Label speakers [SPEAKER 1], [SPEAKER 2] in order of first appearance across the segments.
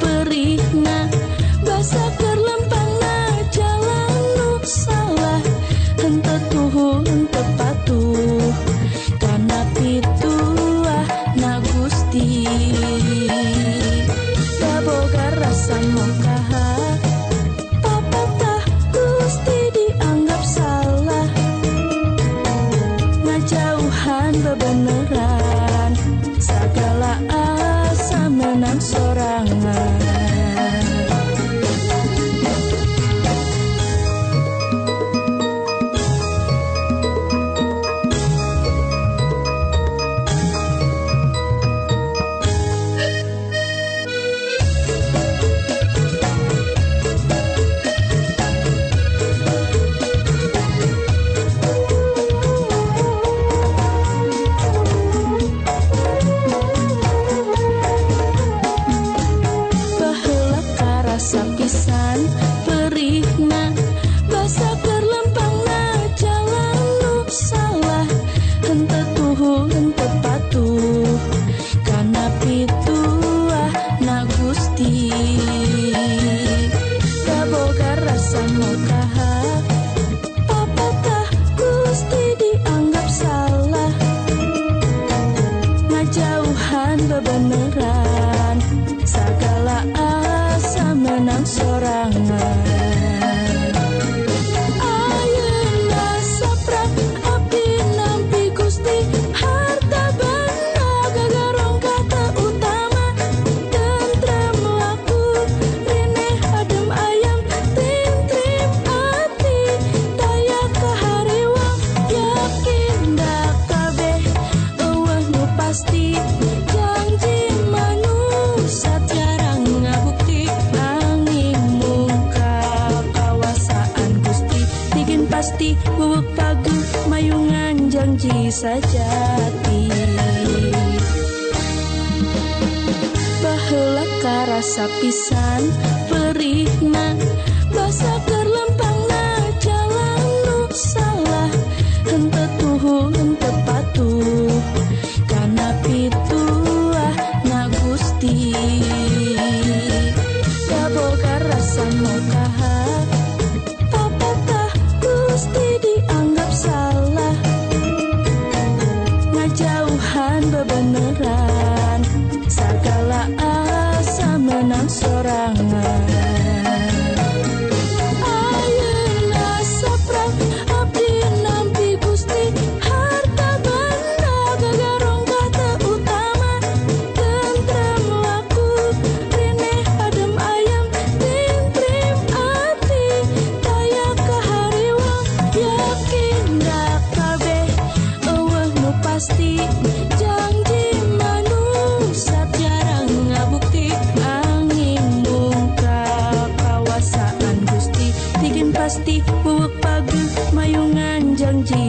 [SPEAKER 1] perihna basa kerlempangna jalan nu salah henteu tuhu karena pituah na Gusti. Taboga rasa mokaha Papatah Gusti dianggap salah? Ngajauhan bebeneran Segala sapisan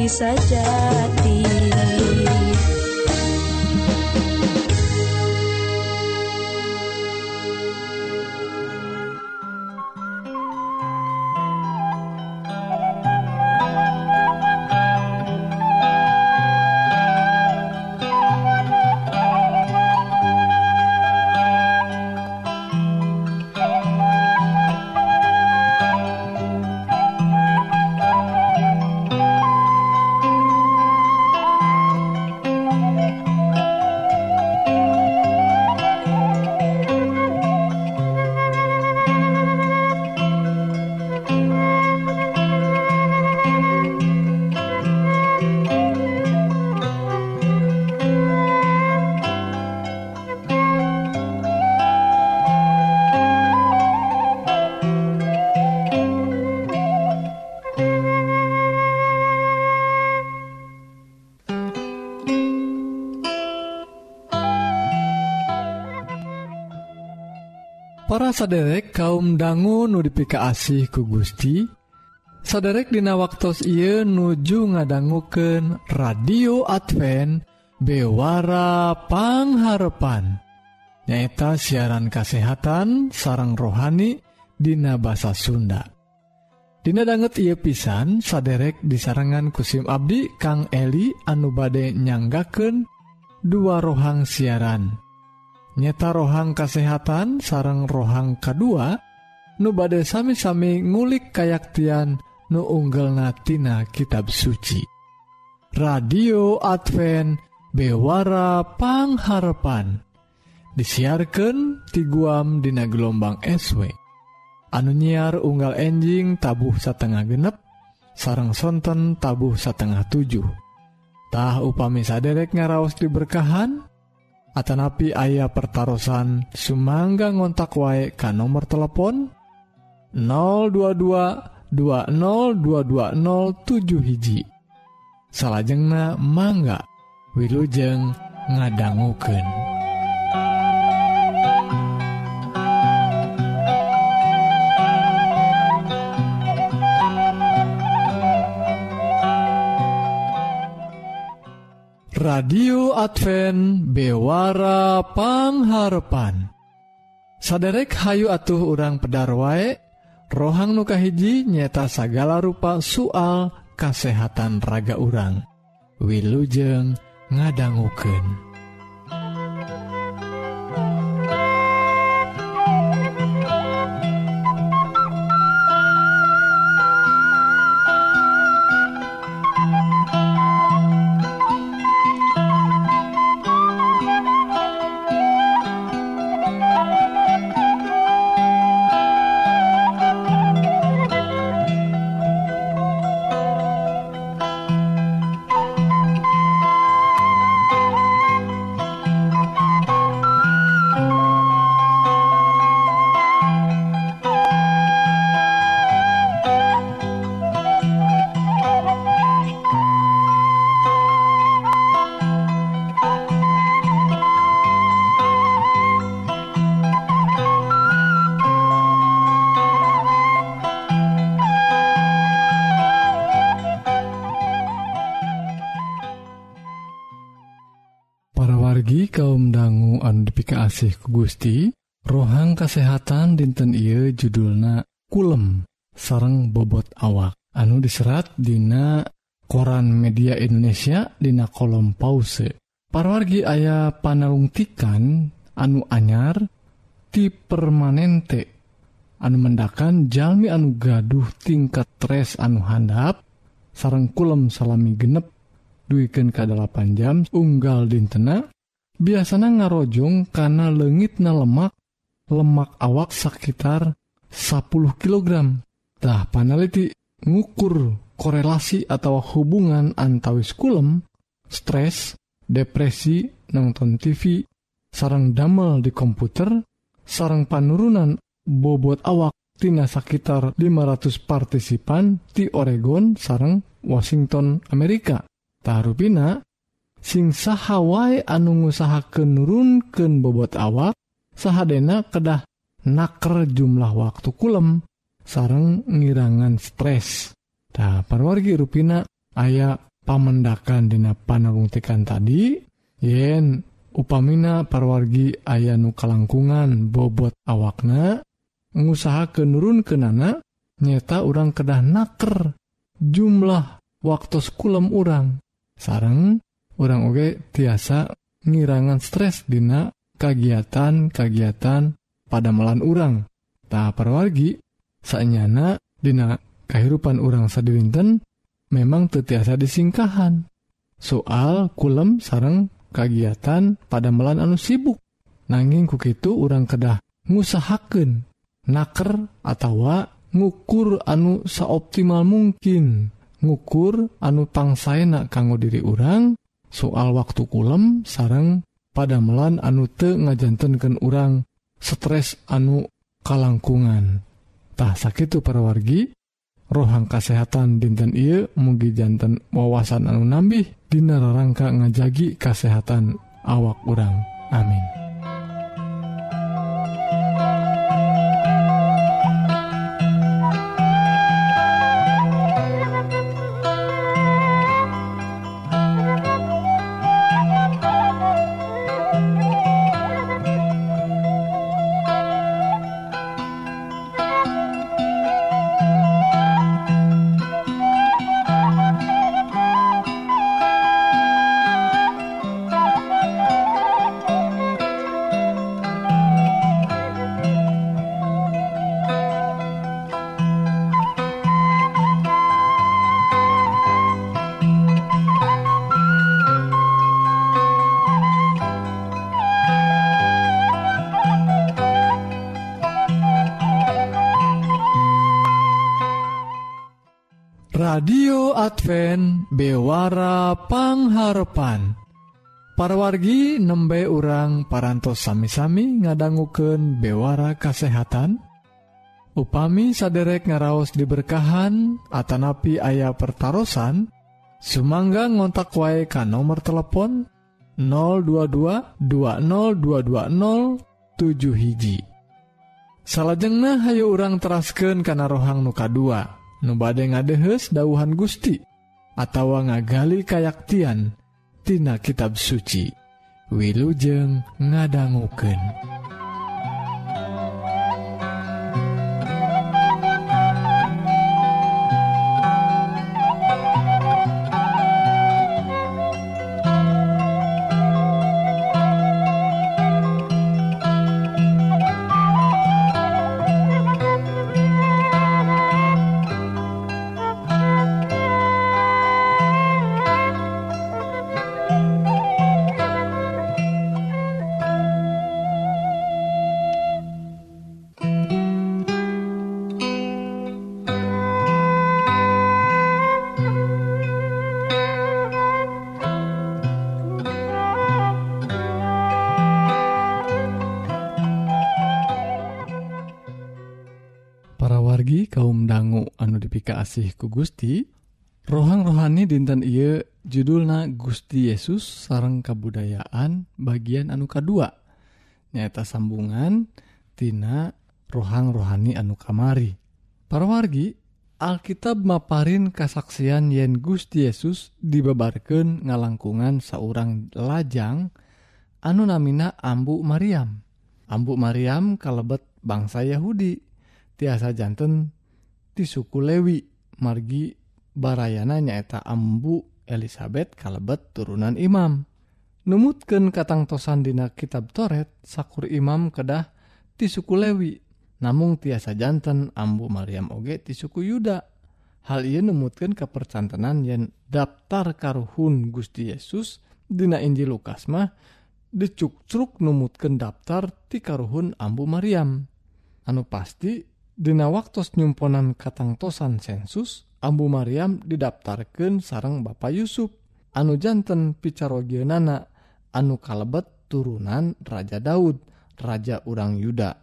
[SPEAKER 2] सा saderek kaum dangu nudipika asih ku Gusti saderek dina waktos Ieu nuju ngadangguken radio Advent bewarapangharepan nyaeta siaran kasehatan sarang rohani Dina bahasa Sunda. Dina banget ia pisan saderek disarangan kusim Abdi Kang Eli anu bade nyangaken dua rohang siaran. nyata rohang kesehatan sarang rohang kedua nu badai sami-sami ngulik kayaktian nu unggel natina kitab suci. Radio Advent bewara pangharapan disiarkan ti guam dina gelombang SW anu nyiar unggal enjing tabuh satengah genep sarang sonten tabuh satengah 7 tah upami saderek ngaraos diberkahan Atanapi ayah pertaran Sumangga ngontak wae ka nomor telepon 022 202207 hiji salahjengna mangga Wilujeng ngadangguken. radio Advent bewara pangharpan. Saderek Hayu atuh urang pedar waek rohang nukahiji nyeta sagala rupa soal kasehatan raga urang. Wilujeng ngadangguken ku Gusti rohang kesehatan dinten Ieu judulna kulem sareng bobot awak. Anu diserat Dina koran media Indonesia Dina kolom pause. Parwargi ayah panalungtikan anu anyar ti permanente. Anu mendakan jalmi anu gaduh tingkat tres anu handap sarang kulem salami genep duiken ke 8 jam unggal dintena biasanya ngarojong karena legit na lemak lemak awak sekitar 10 kilogramtah paneliti ngukur korelasi atau hubungan antawis kulem stres depresi nonton TV sarang damel di komputer sarang penurunan bobot awaktina sekitar 500 partisipan di Oregon sarang Washington Amerikatahruina sing sahawai anu ngusahaken nurunkeun bobot awak sahadena kedah naker jumlah waktu kulem sareng ngirangan stres. Tah parwargi ruina aya pamendakan dina panarungtikan tadi yen upamina parwargi aya nu kalangkungan bobot awakna ngusaha kenurun ke nana nyata orang kedah naker jumlah waktu kulem urang. Sareng orang oge tiasa ngirangan stres dina kagiatan-kagiatan pada melan urang. Ta perwargi sanyana dina kehidupan urang sadirinten memang tetiasa disingkahan. Soal kulem sarang kagiatan pada melan anu sibuk. Nanging kukitu urang kedah ngusahaken naker atau ngukur anu saoptimal mungkin. Ngukur anu pangsaenak kanggo diri urang soal waktu kulem sarang padamelan anu te ngajantenken urang stres anu kalangkungantah sakit perwargi rohang kesehatan dinten I mugi jantan wawasan anu nambih Dinar rangka ngajagi kesehatan awak urang. Amin. Advent bewarapangharpan parwargi nembe urang parantos sami-sami ngadangguken bewara kasehatan. Upami saderek ngaraos diberkahan Atanapi ayah pertaran Sumangga ngontak wae ka nomor telepon 022202207 hiji. Salajengnah hayu urang terasken kana rohang nuka 2 nubade ngadehes dauhan Gusti. atau ngagali kayaktian tina kitab suci Wilujeng ngadangguken. kasih ku Gusti rohang rohani dinten Iye judulna Gusti Yesus sarang kebudayaan bagian anuka 2 nyata sambungan Tina rohang rohani anu kamari. Parwargi Alkitab maparin kasaksian yen Gusti Yesus dibebarkan ngalangkungan seorang lajang anu namina Ambu Maryam Ambu Maryam kalebet bangsa Yahudi tiasa jantan di suku Lewi. margi barayana nyaeta Ambu Elizabeth kalebet turunan Imam. Numutken katangtosan dina kitab Toret sakur Imam kedah ti suku Lewi Namung tiasa jantan Ambu Maryam oge ti suku Yuda. Hal ia numutkan kepercantenan yen daftar karuhun Gusti Yesus dina Injil Lukas mah decuk truk numutkan daftar ti karuhun Ambu Maryam anu pasti Dina waktu nyumponan katangtosan sensus Ambu Maryam didaftarkan sarang Bapak Yusuf anu jantan picarogionana anu kalebet turunan Raja Daud Raja urang Yuda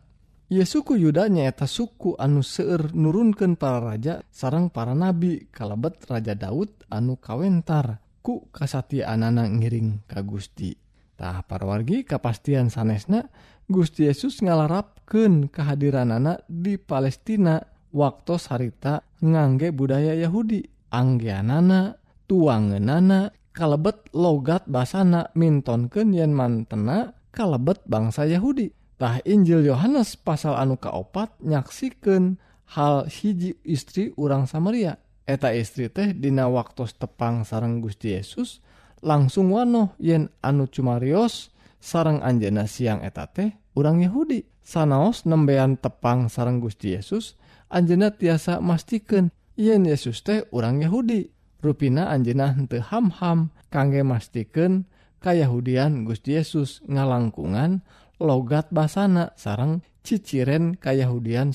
[SPEAKER 2] Yesuku Yuda nyaeta suku anu seueur nurunkeun para raja sarang para nabi kalebet Raja Daud anu kawentar ku kasati anana ngiring ka Gusti. Tah parwargi kapastian sanesna Gusti Yesus ngalarapken kehadiran anak di Palestina waktu harita ngangge budaya Yahudi. Anggianana tuangenana kalebet logat basana mintonken yen mantena kalebet bangsa Yahuditah Injil Yohanes pasal anu kaopat nyaksiken hal hiji istri urang Samaria. Eta istri teh dina waktu tepang sarang Gusti Yesus langsung wano yen anu cumarios sarang Anjena siang eta teh Yahudi. Sanaos nembean tepang sarang Gusti Yesus Anjena tiasa mastikan Yen Yesus teh urang Yahudi. Ruina Anjena ham-ham kangge mastikan Kayahudian Gusti Yesus. Ngalangkungan logat basana sarang ciciren Kayahudian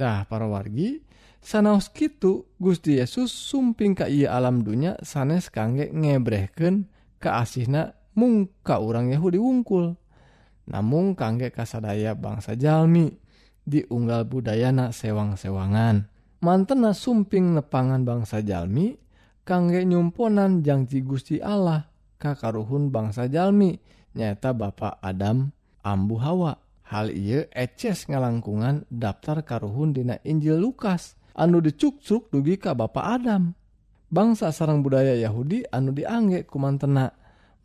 [SPEAKER 2] Tah para wargi sanaos Kitu Gusti Yesus sumping Ka ia alam dunya sanes kangge ngebreken keasihna mungka orang Yahudi wungkul namun kangge kasadaya bangsa Jalmi diunggal budayana sewang-sewangan. Mantena sumping nepangan bangsa Jalmi kangge nyumponan janji Gusti Allah kakaruhun bangsa Jalmi nyata Bapak Adam ambu Hawa. Hal ia eces ngalangkungan daftar karuhun dina Injil Lukas anu dicukcuk dugi ka Bapak Adam. Bangsa sarang budaya Yahudi anu dianggek kumantena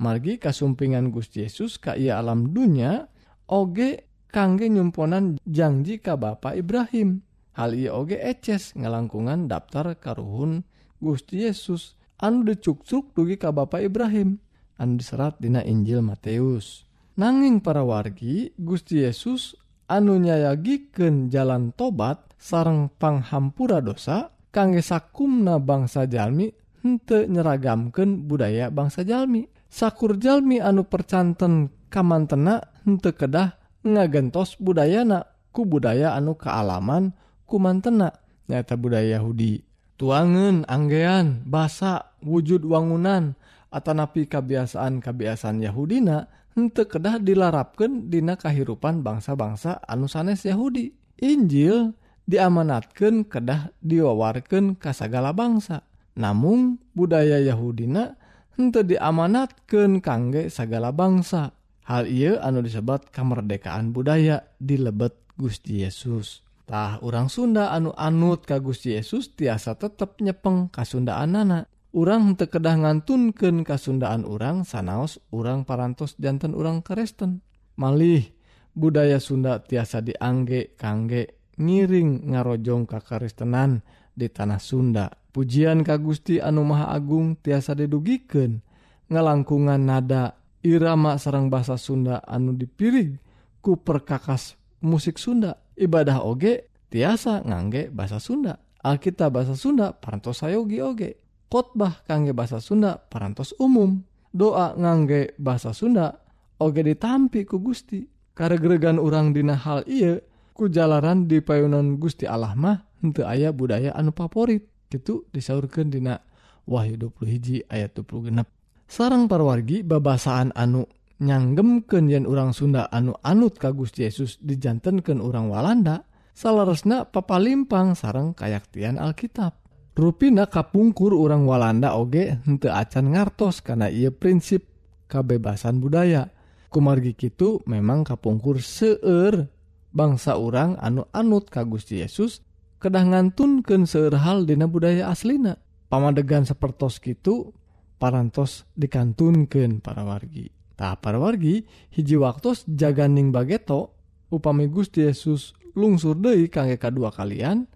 [SPEAKER 2] margi kasumpingan Gusti Yesus ka ia alam dunya oge kangge nyumponan janji ka Bapak Ibrahim. Hal ia oge eces ngalangkungan daftar karuhun Gusti Yesus. Anu dicuksuk dugi ka Bapak Ibrahim. Anu diserat dina Injil Matius nanging para wargi Gusti Yesus anu nyayagiken jalan tobat sarang panghampura dosa kangge sakumna bangsa Jalmi hente nyeragamken budaya bangsa Jalmi. sakurjalmi anu percanten kamantena henteu kedah ngagentos budayana ku budaya anu kealaman kumantena. Nyata budaya Yahudi. Tuangan anggean basa wujud wangunan atau napi kebiasaan-kebiasaan Yahudina henteu kedah dilarapkan dina kahirupan bangsa-bangsa anu sanes Yahudi. Injil diamanatkan kedah diwawarkan kasagala bangsa. Namun budaya Yahudina untuk diamanatkan kangge segala bangsa. Hal ia anu disebat kemerdekaan budaya di lebet Gusti Yesustah orang Sunda anu anut ka Gusti Yesus tiasa tetap nyepeng kasundaan anak orang tekedah ngantunken kasundaan orang sanaos orang parantos jantan orang Kristen malih budaya Sunda tiasa diangge kangge ngiring ngarojong kakaristenan. di tanah Sunda. Pujian Ka Gusti Anu Maha Agung tiasa didugiken ngalangkungan nada irama sarang bahasa Sunda anu dipirig ku perkakas musik Sunda. Ibadah oge tiasa ngangge bahasa Sunda. Alkitab bahasa Sunda parantos sayogi oge. Khotbah kangge bahasa Sunda parantos umum. Doa ngangge bahasa Sunda oge ditampi ku Gusti. Karegregan urang dina hal iya ku jalanan di payunan Gusti Allah mah. aya budaya anu favorit. Gitu disaurkan Dina Wahyu 20 ayat 20 genep. Sarang parwargi babasaan anu nyanggem yen urang Sunda anu anut kagus Yesus dijantankan orang Walanda salaresna papalimpang sarang kayaktian Alkitab. Ruina kapungkur orang Walanda oge hente acan ngartos karena ia prinsip kebebasan budaya. Kumargi itu memang kapungkur seueur bangsa orang anu anut ka Gusti Yesus kedah ngantunken seerhal Dina budaya aslina. Pamadegan sepertos gitu parantos dikantunken para wargi. Tak para wargi hiji waktu jaganing bageto upami Gusti Yesus lungsur Dei kangge kedua kalian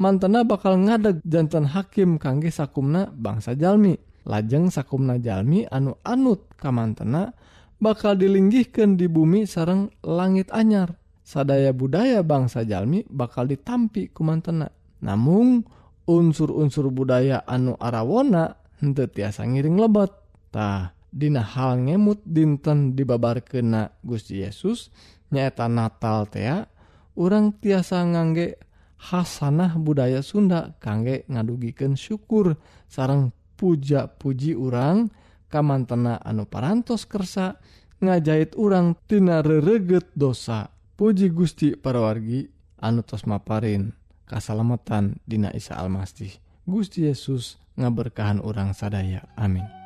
[SPEAKER 2] mantena bakal ngadeg jantan hakim kangge sakumna bangsa Jalmi. Lajeng sakumna Jalmi anu anut kamantena bakal dilinggihkan di bumi sarang langit anyar. sadaya budaya bangsa Jalmi bakal ditampi kumantena. Namun unsur-unsur budaya anu arawona henteu tiasa ngiring lebattah Dina hal ngemut dinten dibabar kena Gusti Yesus nyaeta Natal tea orang tiasa ngangge Hasanah budaya Sunda kangge ngadugiken syukur sarang puja-puji urang. Kamantena anu parantos kersa ngajahit urang tina rereget dosa. Puji Gusti parawargi anu tos maparin kasalametan Dina Isa Almasih. Gusti Yesus ngaberkahan orang sadaya. Amin.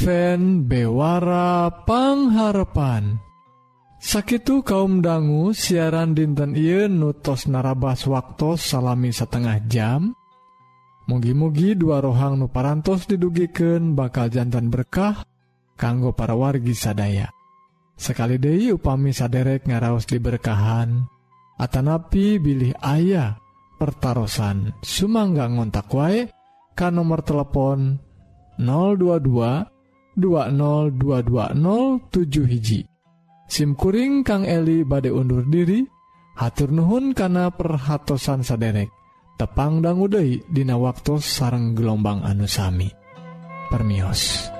[SPEAKER 2] Radio Advance bewarapangharpan sakit kaum dangu siaran dinten I nutos narabas waktu salami setengah jam. Mugi-mugi dua rohang nuparantos didugiken bakal jantan berkah kanggo para wargi sadaya. Sekali De upami saderek ngaraos diberkahan Atanapi bilih ayah pertaran Sumangga ngontak wae kan nomor telepon 022 202207 hiji SIMkuring Kang Eli bade undur diri hatur Nuhun kana perhatsan saderek tepang dangguudai Dina waktu sarang gelombang anusami permios.